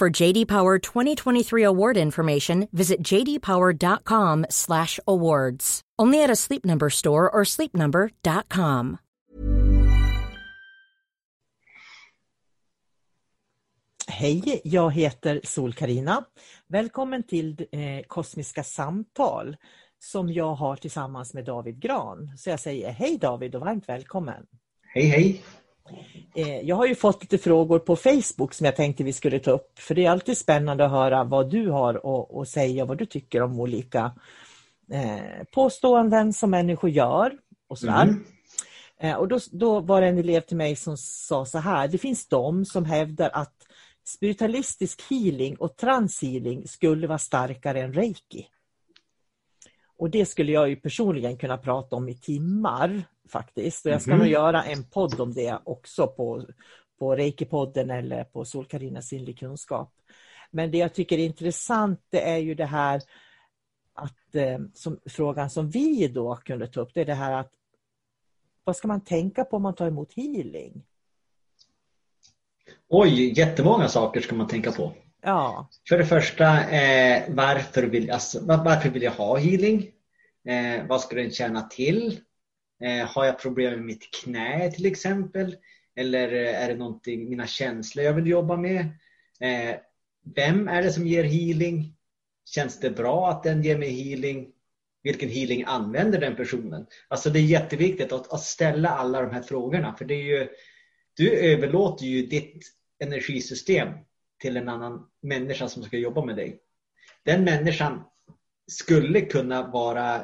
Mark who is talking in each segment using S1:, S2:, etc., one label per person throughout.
S1: For JD Power 2023 award information, visit jdpower.com/awards. Only at a Sleep Number store or sleepnumber.com.
S2: Hej, jag heter sol karina Välkommen till eh, Kosmiska samtal som jag har tillsammans med David Gran. Så jag säger hej David och varmt välkommen.
S3: Hej hej!
S2: Eh, jag har ju fått lite frågor på Facebook som jag tänkte vi skulle ta upp. För det är alltid spännande att höra vad du har att säga, vad du tycker om olika eh, påståenden som människor gör. och sådär. Mm. Eh, och då, då var det en elev till mig som sa så här, det finns de som hävdar att spiritualistisk healing och transhealing skulle vara starkare än reiki. Och det skulle jag ju personligen kunna prata om i timmar faktiskt. Och jag ska mm. nog göra en podd om det också på, på Reiki-podden eller på Sol-Karinas sinnlig kunskap. Men det jag tycker är intressant det är ju det här att eh, som, frågan som vi då kunde ta upp, det är det här att vad ska man tänka på om man tar emot healing?
S3: Oj, jättemånga saker ska man tänka på.
S2: Ja.
S3: För det första, eh, varför, vill, alltså, varför vill jag ha healing? Eh, vad ska den tjäna till? Eh, har jag problem med mitt knä till exempel? Eller eh, är det någonting, mina känslor jag vill jobba med? Eh, vem är det som ger healing? Känns det bra att den ger mig healing? Vilken healing använder den personen? Alltså det är jätteviktigt att, att ställa alla de här frågorna för det är ju du överlåter ju ditt energisystem till en annan människa som ska jobba med dig. Den människan skulle kunna vara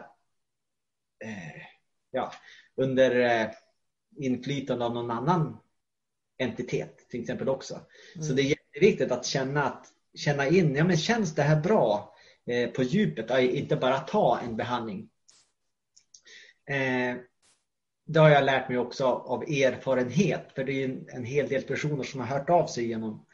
S3: eh, ja, under eh, inflytande av någon annan entitet till exempel också. Mm. Så det är jätteviktigt att känna, att, känna in, ja men känns det här bra eh, på djupet? Inte bara ta en behandling. Eh, det har jag lärt mig också av erfarenhet. För det är en hel del personer som har hört av sig genom,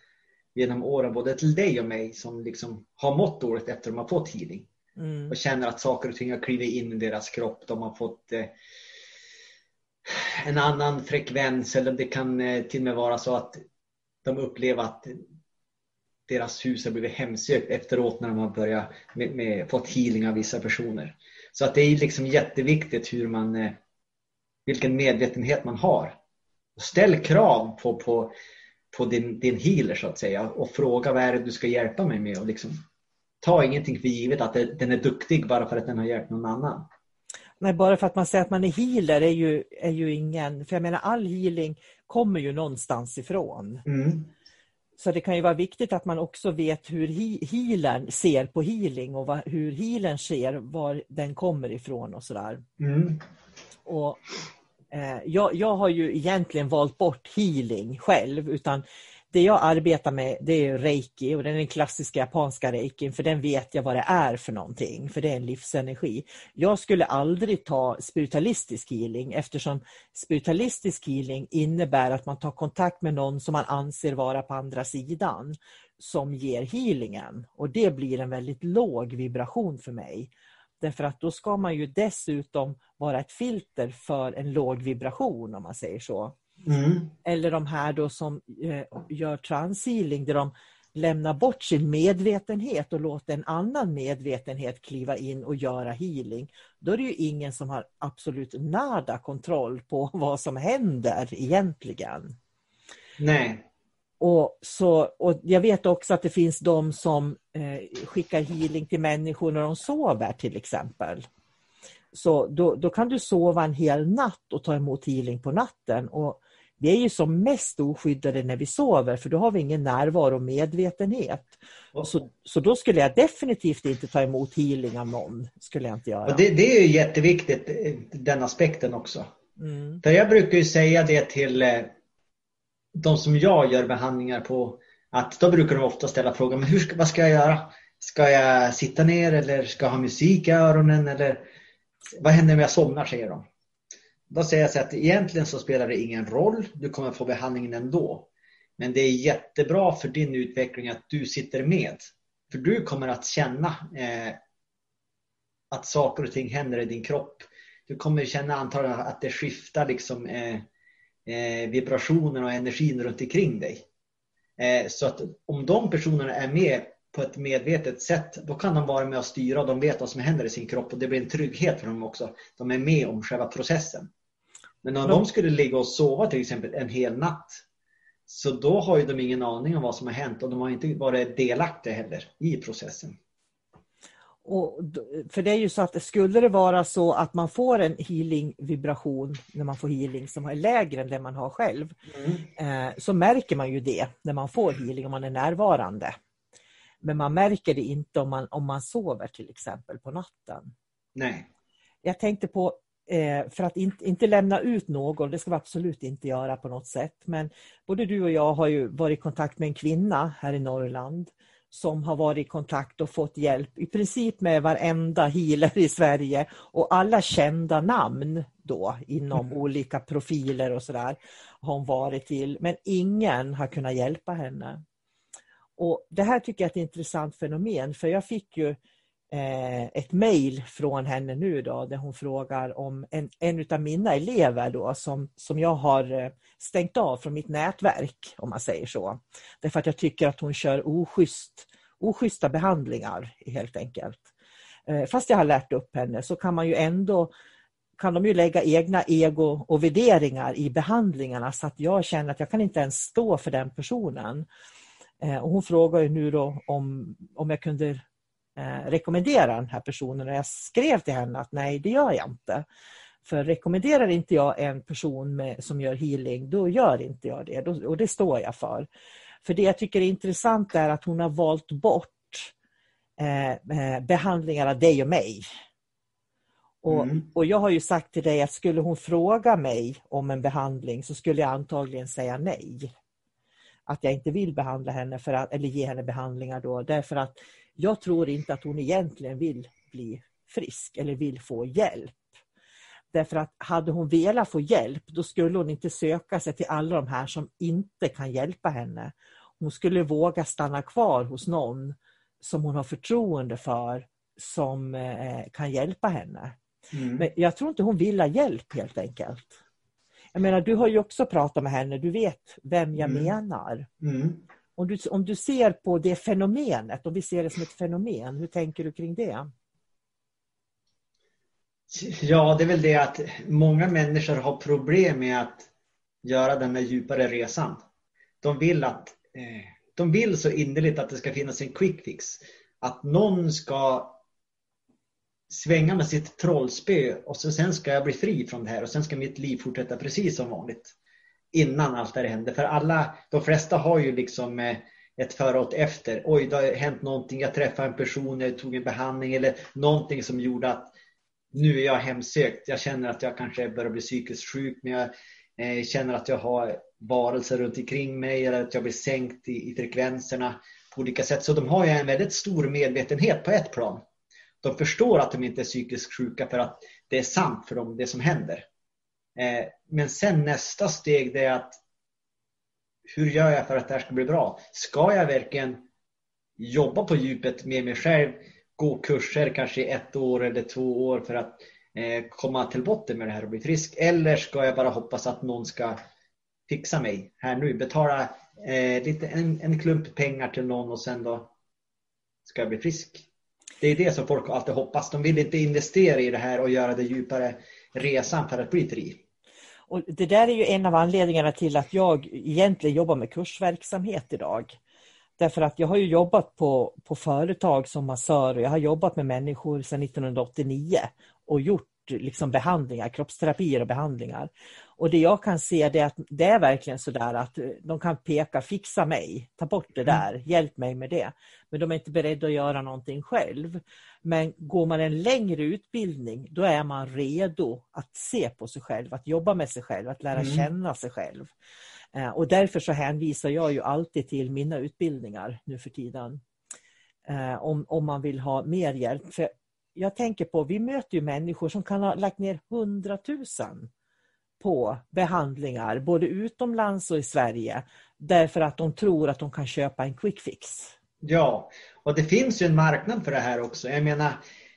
S3: genom åren, både till dig och mig, som liksom har mått dåligt efter att de har fått healing. Mm. Och känner att saker och ting har klivit in i deras kropp. De har fått eh, en annan frekvens eller det kan eh, till och med vara så att de upplever att deras hus har blivit hemsökt efteråt när de har börjat med, med, fått healing av vissa personer. Så att det är liksom jätteviktigt hur man eh, vilken medvetenhet man har. Ställ krav på, på, på din, din healer så att säga och fråga vad är det du ska hjälpa mig med. Och liksom, ta ingenting för givet att det, den är duktig bara för att den har hjälpt någon annan.
S2: Nej, bara för att man säger att man är healer är ju, är ju ingen... För jag menar all healing kommer ju någonstans ifrån.
S3: Mm.
S2: Så det kan ju vara viktigt att man också vet hur healern ser på healing och vad, hur healern ser var den kommer ifrån och sådär.
S3: Mm.
S2: Och, eh, jag, jag har ju egentligen valt bort healing själv utan det jag arbetar med det är reiki och den är den klassiska japanska reikin för den vet jag vad det är för någonting, för det är en livsenergi. Jag skulle aldrig ta spiritualistisk healing eftersom spiritualistisk healing innebär att man tar kontakt med någon som man anser vara på andra sidan som ger healingen och det blir en väldigt låg vibration för mig. Därför att då ska man ju dessutom vara ett filter för en låg vibration om man säger så.
S3: Mm.
S2: Eller de här då som eh, gör transhealing där de lämnar bort sin medvetenhet och låter en annan medvetenhet kliva in och göra healing. Då är det ju ingen som har absolut nada kontroll på vad som händer egentligen.
S3: Nej.
S2: Och, så, och jag vet också att det finns de som eh, skickar healing till människor när de sover till exempel. Så då, då kan du sova en hel natt och ta emot healing på natten. Och vi är ju som mest oskyddade när vi sover för då har vi ingen närvaro och medvetenhet. Så, så då skulle jag definitivt inte ta emot healing av någon. Skulle jag inte göra.
S3: Det, det är ju jätteviktigt, den aspekten också. Mm. För jag brukar ju säga det till eh, de som jag gör behandlingar på att då brukar de ofta ställa frågan, men hur ska, vad ska jag göra? Ska jag sitta ner eller ska jag ha musik i öronen? Eller vad händer om jag somnar, säger de. Då säger jag så att egentligen så spelar det ingen roll. Du kommer få behandlingen ändå. Men det är jättebra för din utveckling att du sitter med. För du kommer att känna eh, att saker och ting händer i din kropp. Du kommer känna antagligen att det skiftar liksom eh, eh, vibrationen och energin runt omkring dig. Eh, så att om de personerna är med på ett medvetet sätt, då kan de vara med och styra och de vet vad som händer i sin kropp och det blir en trygghet för dem också. De är med om själva processen. Men om de skulle ligga och sova till exempel en hel natt så då har ju de ingen aning om vad som har hänt och de har inte varit delaktiga heller i processen.
S2: Och, för det är ju så att skulle det vara så att man får en healing-vibration när man får healing som är lägre än den man har själv, mm. eh, så märker man ju det när man får healing om man är närvarande. Men man märker det inte om man, om man sover till exempel på natten.
S3: Nej.
S2: Jag tänkte på, för att inte, inte lämna ut någon, det ska vi absolut inte göra på något sätt, men både du och jag har ju varit i kontakt med en kvinna här i Norrland som har varit i kontakt och fått hjälp i princip med varenda healer i Sverige och alla kända namn då inom mm. olika profiler och sådär har hon varit till men ingen har kunnat hjälpa henne. Och Det här tycker jag är ett intressant fenomen för jag fick ju eh, Eh, ett mejl från henne nu då där hon frågar om en, en av mina elever då som, som jag har eh, stängt av från mitt nätverk om man säger så. Därför att jag tycker att hon kör oschysst, oschyssta behandlingar helt enkelt. Eh, fast jag har lärt upp henne så kan man ju ändå kan de ju lägga egna ego och värderingar i behandlingarna så att jag känner att jag kan inte ens stå för den personen. Eh, och hon frågar ju nu då om, om jag kunde eh, rekommendera den här personen och jag skrev till henne att nej, det gör jag inte. För rekommenderar inte jag en person med, som gör healing, då gör inte jag det då, och det står jag för. För det jag tycker är intressant är att hon har valt bort eh, eh behandlingar av dig och mig. Och, mm. och jag har ju sagt till dig att skulle hon fråga mig om en behandling så skulle jag antagligen säga nej att jag inte vill behandla henne för att, eller ge henne behandlingar då därför att jag tror inte att hon egentligen vill bli frisk eller vill få hjälp. Därför att hade hon velat få hjälp då skulle hon inte söka sig till alla de här som inte kan hjälpa henne. Hon skulle våga stanna kvar hos någon som hon har förtroende för som eh, kan hjälpa henne. Mm. Men jag tror inte hon vill ha hjälp helt enkelt. Jag menar, du har ju också pratat med henne, du vet vem jag mm. menar. Mm. Om, du, om du ser på det fenomenet, om vi ser det som ett fenomen, hur tänker du kring det?
S3: Ja, det är väl det att många människor har problem med att göra den här djupare resan. De vill, att, eh, de vill så innerligt att det ska finnas en quick fix. Att någon ska svänga med sitt trollspö och så sen ska jag bli fri från det här och sen ska mitt liv fortsätta precis som vanligt. Innan allt det här hände, För alla, de flesta har ju liksom eh, ett före och ett efter. Oj, det har hänt någonting. Jag träffade en person, jag tog en behandling eller någonting som gjorde att nu är jag hemsökt. Jag känner att jag kanske börjar bli psykiskt sjuk men jag eh, känner att jag har varelser runt omkring mig eller att jag blir sänkt i, i frekvenserna på olika sätt. Så de har ju en väldigt stor medvetenhet på ett plan de förstår att de inte är psykiskt sjuka för att det är sant för dem det som händer. Eh, men sen nästa steg det är att hur gör jag för att det här ska bli bra? Ska jag verkligen jobba på djupet med mig själv, gå kurser kanske i ett år eller två år för att eh, komma till botten med det här och bli frisk? Eller ska jag bara hoppas att någon ska fixa mig här nu, betala eh, lite, en, en klump pengar till någon och sen då ska jag bli frisk? Det är det som folk alltid hoppas. De vill inte investera i det här och göra det djupare resan för att bli fri.
S2: Och det där är ju en av anledningarna till att jag egentligen jobbar med kursverksamhet idag. Därför att jag har ju jobbat på, på företag som massör och jag har jobbat med människor sedan 1989 och gjort liksom behandlingar, kroppsterapier och behandlingar. Och det jag kan se är att det är verkligen sådär att de kan peka, fixa mig, ta bort det mm. där, hjälp mig med det. Men de är inte beredda att göra någonting själv. Men går man en längre utbildning, då är man redo att se på sig själv, att jobba med sig själv, att lära mm. känna sig själv. Eh, och därför så hänvisar jag ju alltid till mina utbildningar nu för tiden. Eh, om, om man vill ha mer hjälp. För jag tänker på, vi möter ju människor som kan ha lagt ner hundratusen på behandlingar, både utomlands och i Sverige, därför att de tror att de kan köpa en quick fix.
S3: Ja, och det finns ju en marknad för det här också. Jag menar,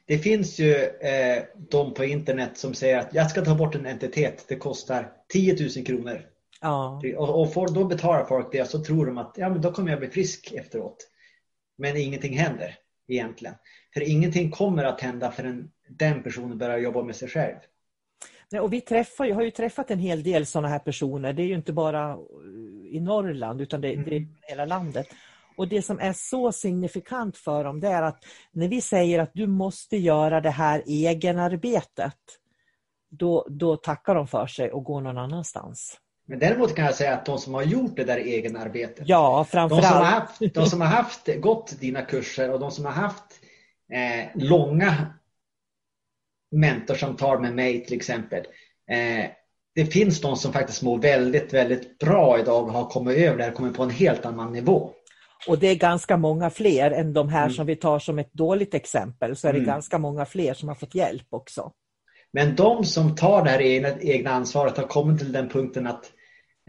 S3: det finns ju eh, de på internet som säger att jag ska ta bort en entitet, det kostar 10 000 kronor. Ja. Och, och får, då betalar folk det så tror de att ja, men då kommer jag bli frisk efteråt. Men ingenting händer egentligen. För ingenting kommer att hända förrän den personen börjar jobba med sig själv.
S2: Nej, och vi träffar, jag har ju träffat en hel del sådana här personer. Det är ju inte bara i Norrland utan det, mm. det är mm. hela landet. Och Det som är så signifikant för dem det är att när vi säger att du måste göra det här egenarbetet då, då tackar de för sig och går någon annanstans.
S3: Men däremot kan jag säga att de som har gjort det där egenarbetet.
S2: Ja, framförallt. De som
S3: har haft, de som har haft gått dina kurser och de som har haft eh, långa mentorsamtal med mig till exempel. Eh, det finns de som faktiskt mår väldigt, väldigt bra idag och har kommit över det här, kommit på en helt annan nivå.
S2: Och det är ganska många fler än de här mm. som vi tar som ett dåligt exempel, så är det mm. ganska många fler som har fått hjälp också.
S3: Men de som tar det här egna, egna ansvaret har kommit till den punkten att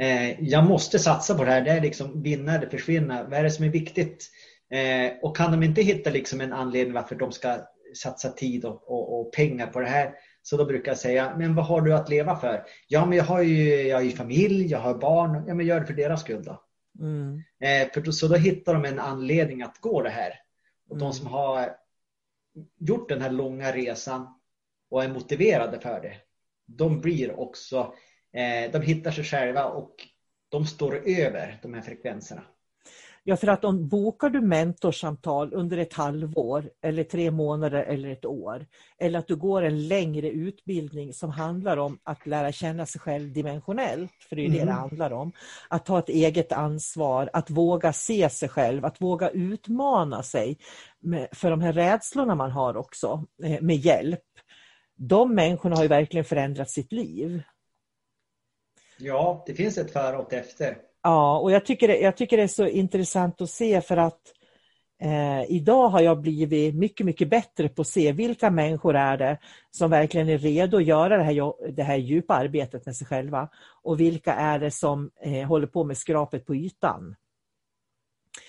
S3: eh, jag måste satsa på det här. Det är liksom vinna eller försvinna. Vad är det som är viktigt? Eh, och kan de inte hitta liksom en anledning varför de ska satsa tid och, och, och, pengar på det här så då brukar jag säga, men vad har du att leva för? Ja, men jag har ju, jag har ju familj, jag har barn. Ja, men gör det för deras skull då. Mm. Eh, för då, så då hittar de en anledning att gå det här. Och mm. de som har gjort den här långa resan och är motiverade för det, de blir också, eh, de hittar sig själva och de står över de här frekvenserna.
S2: Ja, för att om bokar du mentorsamtal under ett halvår eller tre månader eller ett år eller att du går en längre utbildning som handlar om att lära känna sig själv dimensionellt, för det är mm. det det handlar om. Att ta ett eget ansvar, att våga se sig själv, att våga utmana sig för de här rädslorna man har också eh, med hjälp. De människorna har ju verkligen förändrat sitt liv.
S3: Ja, det finns ett före och efter.
S2: Ja, och jag tycker, det, jag tycker det är så intressant att se för att eh, idag har jag blivit mycket, mycket bättre på att se vilka människor är det som verkligen är redo att göra det här, det här djupa arbetet med sig själva och vilka är det som eh, håller på med skrapet på ytan.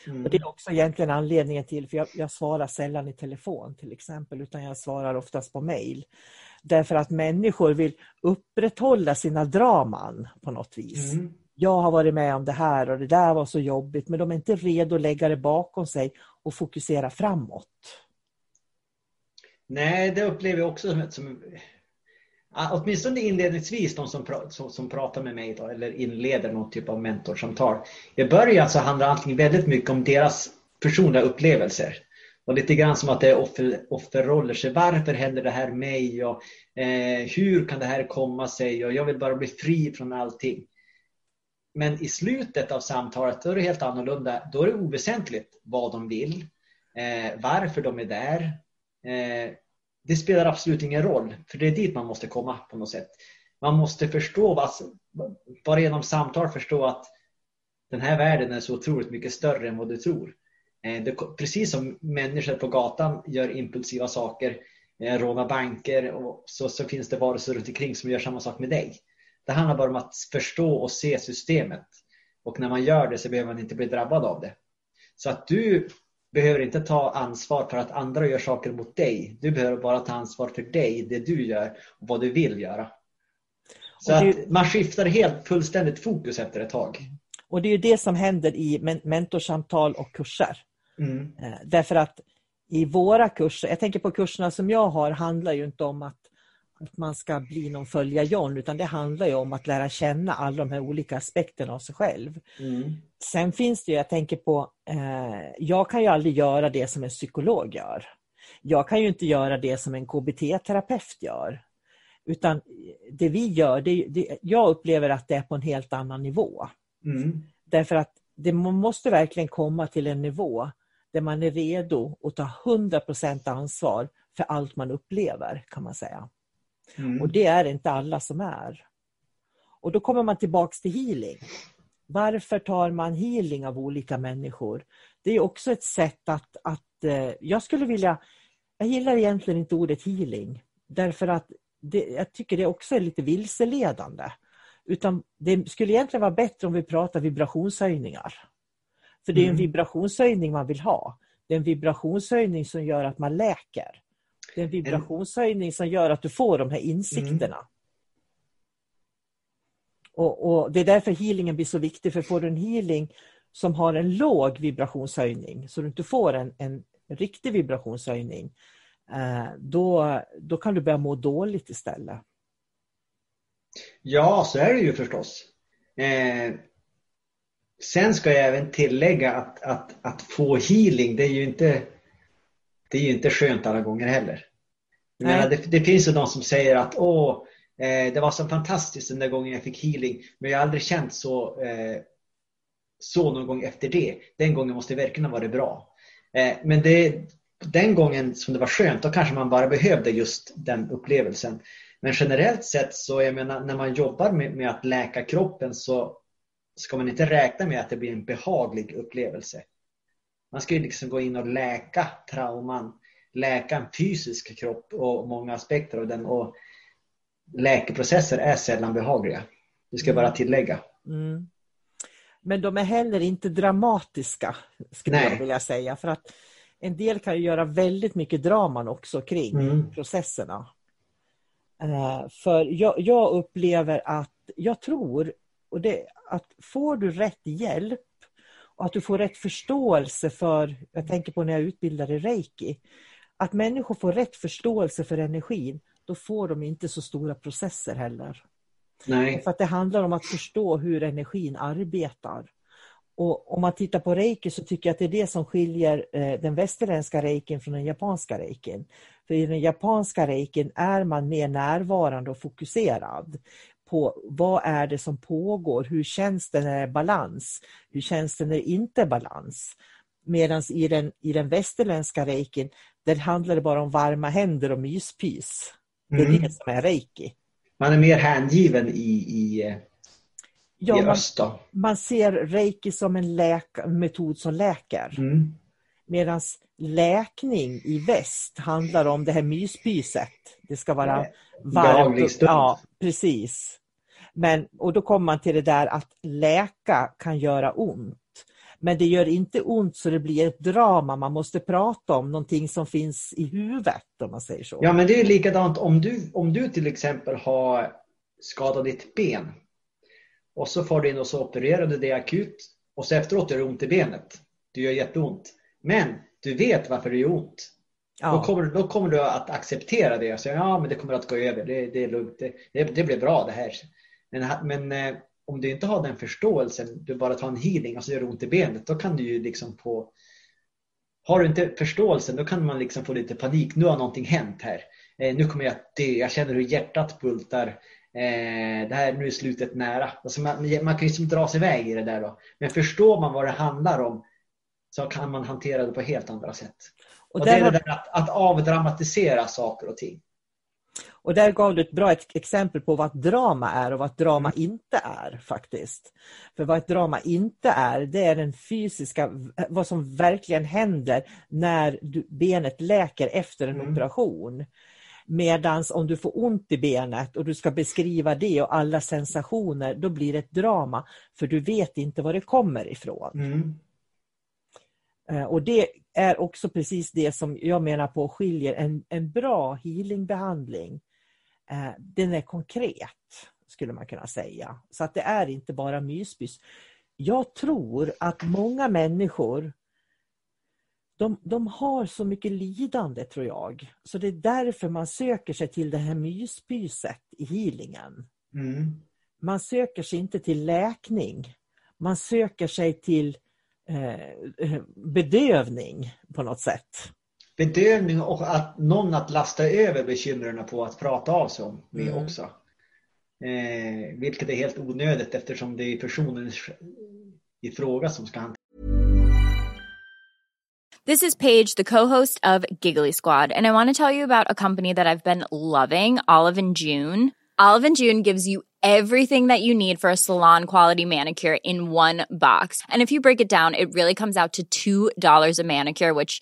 S2: Mm. Och det är också egentligen anledningen till, för jag, jag, svarar sällan i telefon till exempel, utan jag svarar oftast på mail. Därför att människor vill upprätthålla sina draman på något vis. Mm jag har varit med om det här och det där var så jobbigt, men de är inte redo att lägga det bakom sig och fokusera framåt.
S3: Nej, det upplever jag också som, som åtminstone inledningsvis de som, som, som pratar med mig då, eller inleder någon typ av mentorsamtal. I början så handlar allting väldigt mycket om deras personliga upplevelser. Och lite grann som att det är offer, offerroller. Så varför händer det här mig? Och, eh, hur kan det här komma sig? Och jag vill bara bli fri från allting. Men i slutet av samtalet då är det helt annorlunda. Då är det oväsentligt vad de vill, eh, varför de är där. Eh, det spelar absolut ingen roll, för det är dit man måste komma på något sätt. Man måste förstå, vad, bara genom samtal förstå att den här världen är så otroligt mycket större än vad du tror. Eh, det, precis som människor på gatan gör impulsiva saker, eh, rånar banker, och så, så finns det varelser runt omkring som gör samma sak med dig. Det handlar bara om att förstå och se systemet. Och när man gör det så behöver man inte bli drabbad av det. Så att du behöver inte ta ansvar för att andra gör saker mot dig. Du behöver bara ta ansvar för dig, det du gör och vad du vill göra. Så det... att man skiftar helt fullständigt fokus efter ett tag.
S2: Och det är det som händer i mentorsamtal och kurser. Mm. Därför att i våra kurser, jag tänker på kurserna som jag har, handlar ju inte om att att man ska bli någon följa John utan det handlar ju om att lära känna alla de här olika aspekterna av sig själv.
S3: Mm.
S2: Sen finns det, jag tänker på, eh, jag kan ju aldrig göra det som en psykolog gör. Jag kan ju inte göra det som en KBT-terapeut gör. Utan det vi gör, det, det, jag upplever att det är på en helt annan nivå.
S3: Mm.
S2: Därför att det, man måste verkligen komma till en nivå där man är redo att ta 100% ansvar för allt man upplever kan man säga.
S3: Mm.
S2: Och det är inte alla som är. Och då kommer man tillbaks till healing. Varför tar man healing av olika människor? Det är också ett sätt att, att eh, jag skulle vilja, jag gillar egentligen inte ordet healing. Därför att det, jag tycker det också är lite vilseledande. Utan det skulle egentligen vara bättre om vi pratar vibrationshöjningar. För det är en
S3: Mm.
S2: vibrationshöjning man vill ha. Det är en vibrationshöjning som gör att man läker. Det är en vibrationshöjning som gör att du får de här insikterna. Och, och Det är därför healingen blir så viktig, för får du en healing som har en låg vibrationshöjning, så du inte får en, en riktig vibrationshöjning, eh, då, då kan du börja må dåligt istället.
S3: Ja, så är det ju förstås. Eh, sen ska jag även tillägga att, att, att få healing, det är ju inte, det är ju inte skönt alla gånger heller. Menar, det, det finns ju de som säger att åh, eh, det var så fantastiskt den där gången jag fick healing, men jag har aldrig känt så, eh, så någon gång efter det. Den gången måste det verkligen ha varit bra. Eh, men det, den gången som det var skönt, då kanske man bara behövde just den upplevelsen. Men generellt sett så, jag menar, när man jobbar med, med att läka kroppen så ska man inte räkna med att det blir en behaglig upplevelse. Man ska ju liksom gå in och läka trauman, läka en fysisk kropp och många aspekter av den. Och läkeprocesser är sällan behagliga. Det ska jag bara tillägga.
S2: Mm. Men de är heller inte dramatiska, skulle
S3: Nej.
S2: jag vilja säga. För att en del kan ju göra väldigt mycket draman också kring
S3: Mm.
S2: processerna. Eh, för jag, jag upplever att, jag tror, och det, att får du rätt hjälp och att du får rätt förståelse för, jag tänker på när jag utbildar i reiki, att människor får rätt förståelse för energin, då får de inte så stora processer heller.
S3: Nej.
S2: För att det handlar om att förstå hur energin arbetar. Och om man tittar på reiki så tycker jag att det är det som skiljer eh, den västerländska reikin från den japanska reikin. För i den japanska reikin är man mer närvarande och fokuserad på vad är det som pågår, hur känns det när det är balans, hur känns det när det inte är balans. Medan i den, i den västerländska reikin, där handlar det bara om varma händer och myspys. Det är
S3: Mm.
S2: det som är reiki.
S3: Man är mer hängiven i, i,
S2: Ja,
S3: i
S2: man,
S3: öst. Då.
S2: man ser reiki som en läk metod som läker.
S3: Mm.
S2: Medan läkning i väst handlar om det här myspyset. Det ska vara
S3: behaglig
S2: varmt.
S3: stund.
S2: Ja, precis. Men, och då kommer man till det där att läka kan göra ont. Men det gör inte ont så det blir ett drama. Man måste prata om någonting som finns i huvudet om man säger så.
S3: Ja, men det är likadant om du, om du till exempel har skadat ditt ben och så får du in och så opererar du det akut och så efteråt gör det ont i benet. Det gör jätteont. Men du vet varför det gör ont. Då,
S2: Ja.
S3: kommer, då kommer du att acceptera det och säga ja men det kommer att gå över, det, det är lugnt, det, det, det blir bra det här. Men, men eh, om du inte har den förståelsen, du bara tar en healing och så gör det ont i benet, då kan du ju liksom få har du inte förståelsen då kan man liksom få lite panik. Nu har någonting hänt här. Eh, nu kommer jag att dö. Jag känner hur hjärtat bultar. Eh, det här, nu är slutet nära. Alltså man, man kan ju liksom dra sig iväg i det där då. Men förstår man vad det handlar om så kan man hantera det på helt andra sätt. Och,
S2: Och
S3: det är
S2: har-
S3: det där att, att avdramatisera saker och ting.
S2: Och där gav du ett bra exempel på vad drama är och vad drama inte är faktiskt. För vad ett drama inte är, det är den fysiska, vad som verkligen händer när du, benet läker efter en
S3: Mm.
S2: operation. Medans om du får ont i benet och du ska beskriva det och alla sensationer, då blir det ett drama. För du vet inte var det kommer ifrån.
S3: Mm.
S2: Eh, Och det är också precis det som jag menar på skiljer en, en bra healingbehandling. Eh, Den är konkret, skulle man kunna säga. Så att det är inte bara myspys. Jag tror att många människor de, de har så mycket lidande tror jag. Så det är därför man söker sig till det här myspyset i healingen.
S3: Mm.
S2: Man söker sig inte till läkning. Man söker sig till eh, bedövning på något sätt.
S3: Bedövning och att någon att lasta över bekymren på att prata av sig om med
S2: Mm.
S3: också. Eh, vilket är helt onödigt eftersom det är personen i fråga som ska hantera
S4: This is Paige, the co-host of Giggly Squad, and I want to tell you about a company that I've been loving, Olive and June. Olive and June gives you everything that you need for a salon quality manicure in one box. And if you break it down, it really comes out to $2 a manicure, which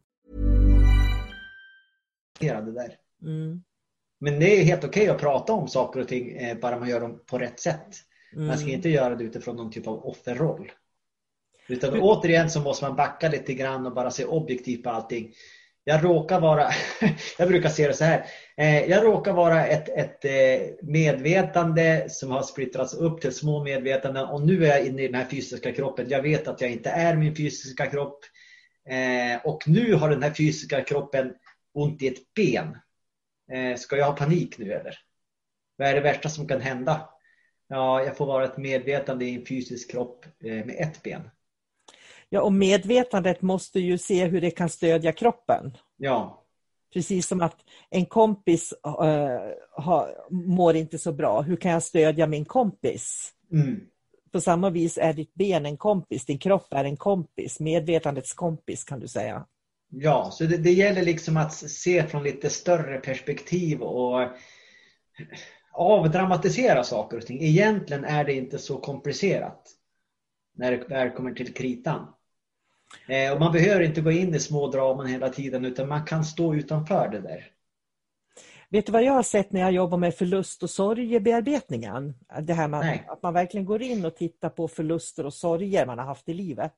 S3: det där.
S2: Mm.
S3: Men det är helt okej att prata om saker och ting eh, bara man gör dem på rätt sätt. Man ska
S2: Mm.
S3: inte göra det utifrån någon typ av offerroll. Utan återigen så måste man backa lite grann och bara se objektivt på allting. Jag råkar vara, jag brukar se det så här. Eh, Jag råkar vara ett, ett eh, medvetande som har splittrats upp till små medvetanden och nu är jag inne i den här fysiska kroppen. Jag vet att jag inte är min fysiska kropp. Och nu har den här fysiska kroppen ont i ett ben. Eh, Ska jag ha panik nu eller? Vad är det värsta som kan hända? Ja, jag får vara ett medvetande i en fysisk kropp eh, med ett ben.
S2: Ja, och medvetandet måste ju se hur det kan stödja kroppen.
S3: Ja,
S2: Precis som att en kompis eh, har, mår inte så bra. Hur kan jag stödja min kompis?
S3: mm.
S2: På samma vis är ditt ben en kompis, din kropp är en kompis, medvetandets kompis kan du säga.
S3: Ja så det, det gäller liksom att se från lite större perspektiv och avdramatisera saker och ting. Egentligen är det inte så komplicerat när det väl kommer till kritan. Eh, Och man behöver inte gå in i små draman hela tiden utan man kan stå utanför det där.
S2: Vet du vad jag har sett när jag jobbar med förlust och sorgebearbetningen? Det här med
S3: Nej.
S2: att man verkligen går in och tittar på förluster och sorger man har haft i livet.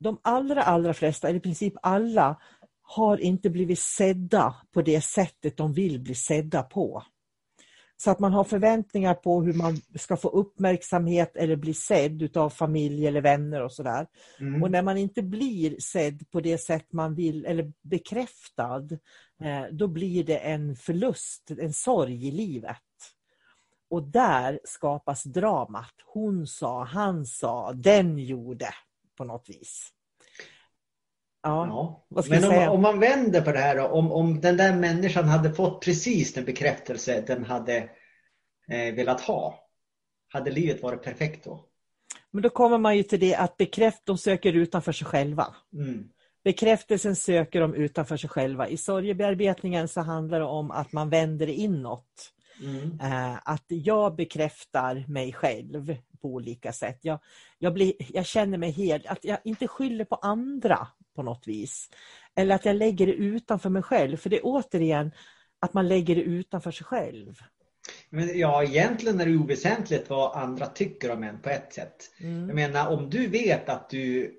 S2: De allra, allra flesta, eller i princip alla, har inte blivit sedda på det sättet de vill bli sedda på. Så att man har förväntningar på hur man ska få uppmärksamhet eller bli sedd utav familj eller vänner och sådär.
S3: Mm.
S2: Och när man inte blir sedd på det sätt man vill eller bekräftad, eh, då blir det en förlust, en sorg i livet. Och där skapas dramat. Hon sa, han sa, den gjorde på något vis. Ja,
S3: Ja.
S2: vad ska
S3: Men om,
S2: säga?
S3: om man vänder på det här då, om, om den där människan hade fått precis den bekräftelse den hade eh, velat ha. Hade livet varit perfekt då?
S2: Men då kommer man ju till det att bekräft, de söker utanför sig själva.
S3: Mm.
S2: Bekräftelsen söker de utanför sig själva. I sorgebearbetningen så handlar det om att man vänder inåt. Mm. Eh, att jag bekräftar mig själv på olika sätt. Jag, jag, blir, jag känner mig helt, att jag inte skyller på andra på något vis. Eller att jag lägger det utanför mig själv. För det är återigen att man lägger det utanför sig själv.
S3: Men ja, egentligen är det oväsentligt vad andra tycker om en på ett sätt. Mm. Jag menar om du vet att du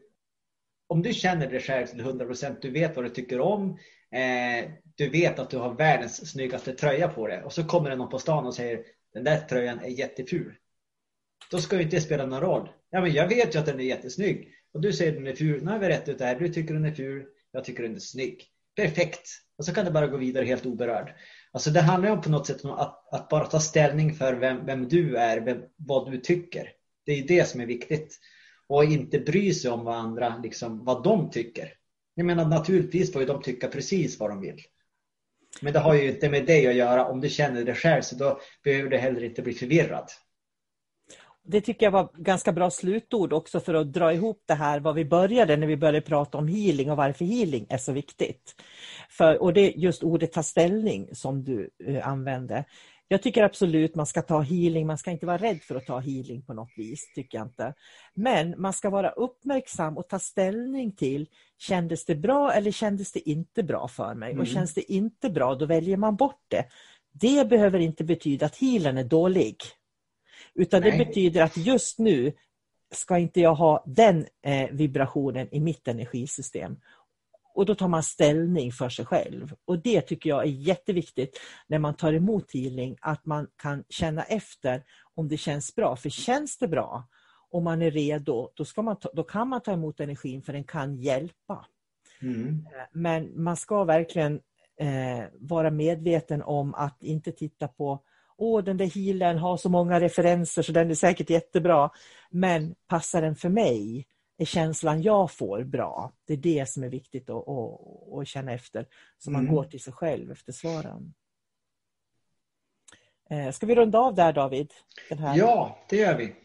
S3: om du känner dig själv till 100%, du vet vad du tycker om, eh, du vet att du har världens snyggaste tröja på dig och så kommer det någon på stan och säger den där tröjan är jätteful. Då ska ju inte spela någon roll. Ja, men jag vet ju att den är jättesnygg och du säger att den är ful. Nu har vi rätt ut det här. Du tycker den är ful, jag tycker den är snygg. Perfekt! Och så kan du bara gå vidare helt oberörd. Alltså det handlar ju på något sätt om att, att bara ta ställning för vem, vem du är, vem, vad du tycker. Det är det som är viktigt. Och inte bry sig om vad andra, liksom, vad de tycker. Jag menar naturligtvis får ju de tycka precis vad de vill. Men det har ju inte med dig att göra. Om du känner det själv så då behöver du heller inte bli förvirrad.
S2: Det tycker jag var ganska bra slutord också för att dra ihop det här vad vi började när vi började prata om healing och varför healing är så viktigt. För, och det är just ordet ta ställning som du uh, använde. Jag tycker absolut man ska ta healing, man ska inte vara rädd för att ta healing på något vis, tycker jag inte. Men man ska vara uppmärksam och ta ställning till, kändes det bra eller kändes det inte bra för mig? Mm. Och känns det inte bra, då väljer man bort det. Det behöver inte betyda att healen är dålig. Utan Nej. det betyder att just nu ska inte jag ha den eh, vibrationen i mitt energisystem. Och då tar man ställning för sig själv. Och det tycker jag är jätteviktigt när man tar emot healing, att man kan känna efter om det känns bra. För känns det bra och man är redo, då, ska man ta, då kan man ta emot energin för den kan hjälpa. Mm. Eh, men man ska verkligen eh, vara medveten om att inte titta på Åh, den där healern har så många referenser så den är säkert jättebra. Men passar den för mig? är känslan jag får bra? Det är det som är viktigt att, att, att känna efter. Så man mm. går till sig själv efter svaren. Eh, ska vi runda av där David?
S3: Ja, det gör vi.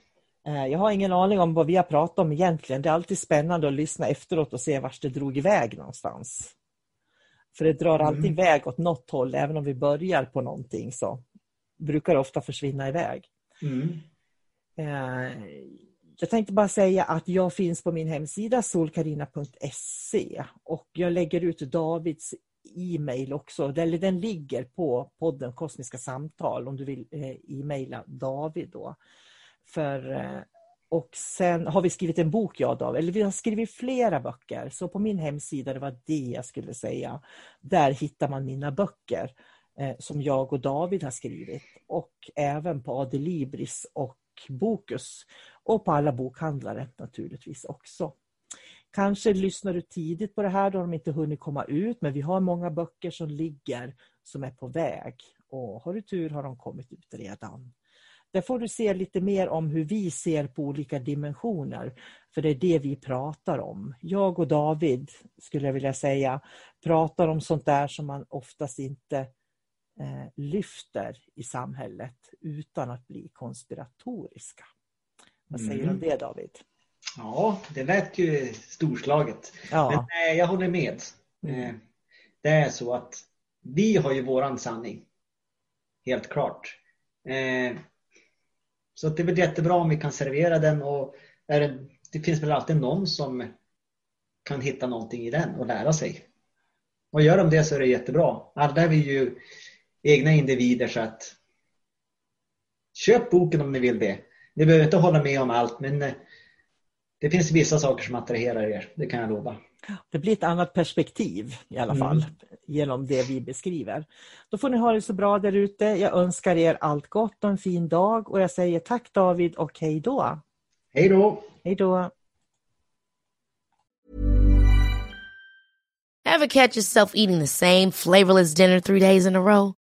S2: Eh, jag har ingen aning om vad vi har pratat om egentligen. Det är alltid spännande att lyssna efteråt och se vart det drog iväg någonstans. För det drar alltid mm. iväg åt något håll, även om vi börjar på någonting så brukar ofta försvinna iväg. Mm. Eh, jag tänkte bara säga att jag finns på min hemsida solkarina.se och jag lägger ut Davids e-mail också. Den ligger på podden Kosmiska samtal om du vill eh, e-maila David. Då. För, eh, och sen har vi skrivit en bok, jag och David, eller vi har skrivit flera böcker. Så på min hemsida, det var det jag skulle säga, där hittar man mina böcker Eh, som jag och David har skrivit. Och även på Adelibris och Bokus och på alla bokhandlare naturligtvis också. Kanske lyssnar du tidigt på det här då de inte hunnit komma ut men vi har många böcker som ligger som är på väg och har du tur har de kommit ut redan. Där får du se lite mer om hur vi ser på olika dimensioner. För det är det vi pratar om. Jag och David, skulle jag vilja säga, pratar om sånt där som man oftast inte eh, lyfter i samhället utan att bli konspiratoriska. Vad säger du om mm. det David?
S3: Ja, det lät ju storslaget. Ja. Men nej, eh, jag håller med. Mm. Eh, det är så att vi har ju våran sanning. Helt klart. Eh, så det är väl jättebra om vi kan servera den och det, det finns väl alltid någon som kan hitta någonting i den och lära sig. Och gör de det så är det jättebra. Alla är vi ju egna individer så att köp boken om ni vill det. Ni behöver inte hålla med om allt men eh, det finns vissa saker som attraherar er, det kan jag lova.
S2: Det blir ett annat perspektiv i alla fall mm. genom det vi beskriver. Då får ni ha det så bra där ute. Jag önskar er allt gott och en fin dag och jag säger tack David och hej då.
S3: Hej då.
S2: Hej då.
S5: Have catch yourself eating the same flavorless dinner three days in a row?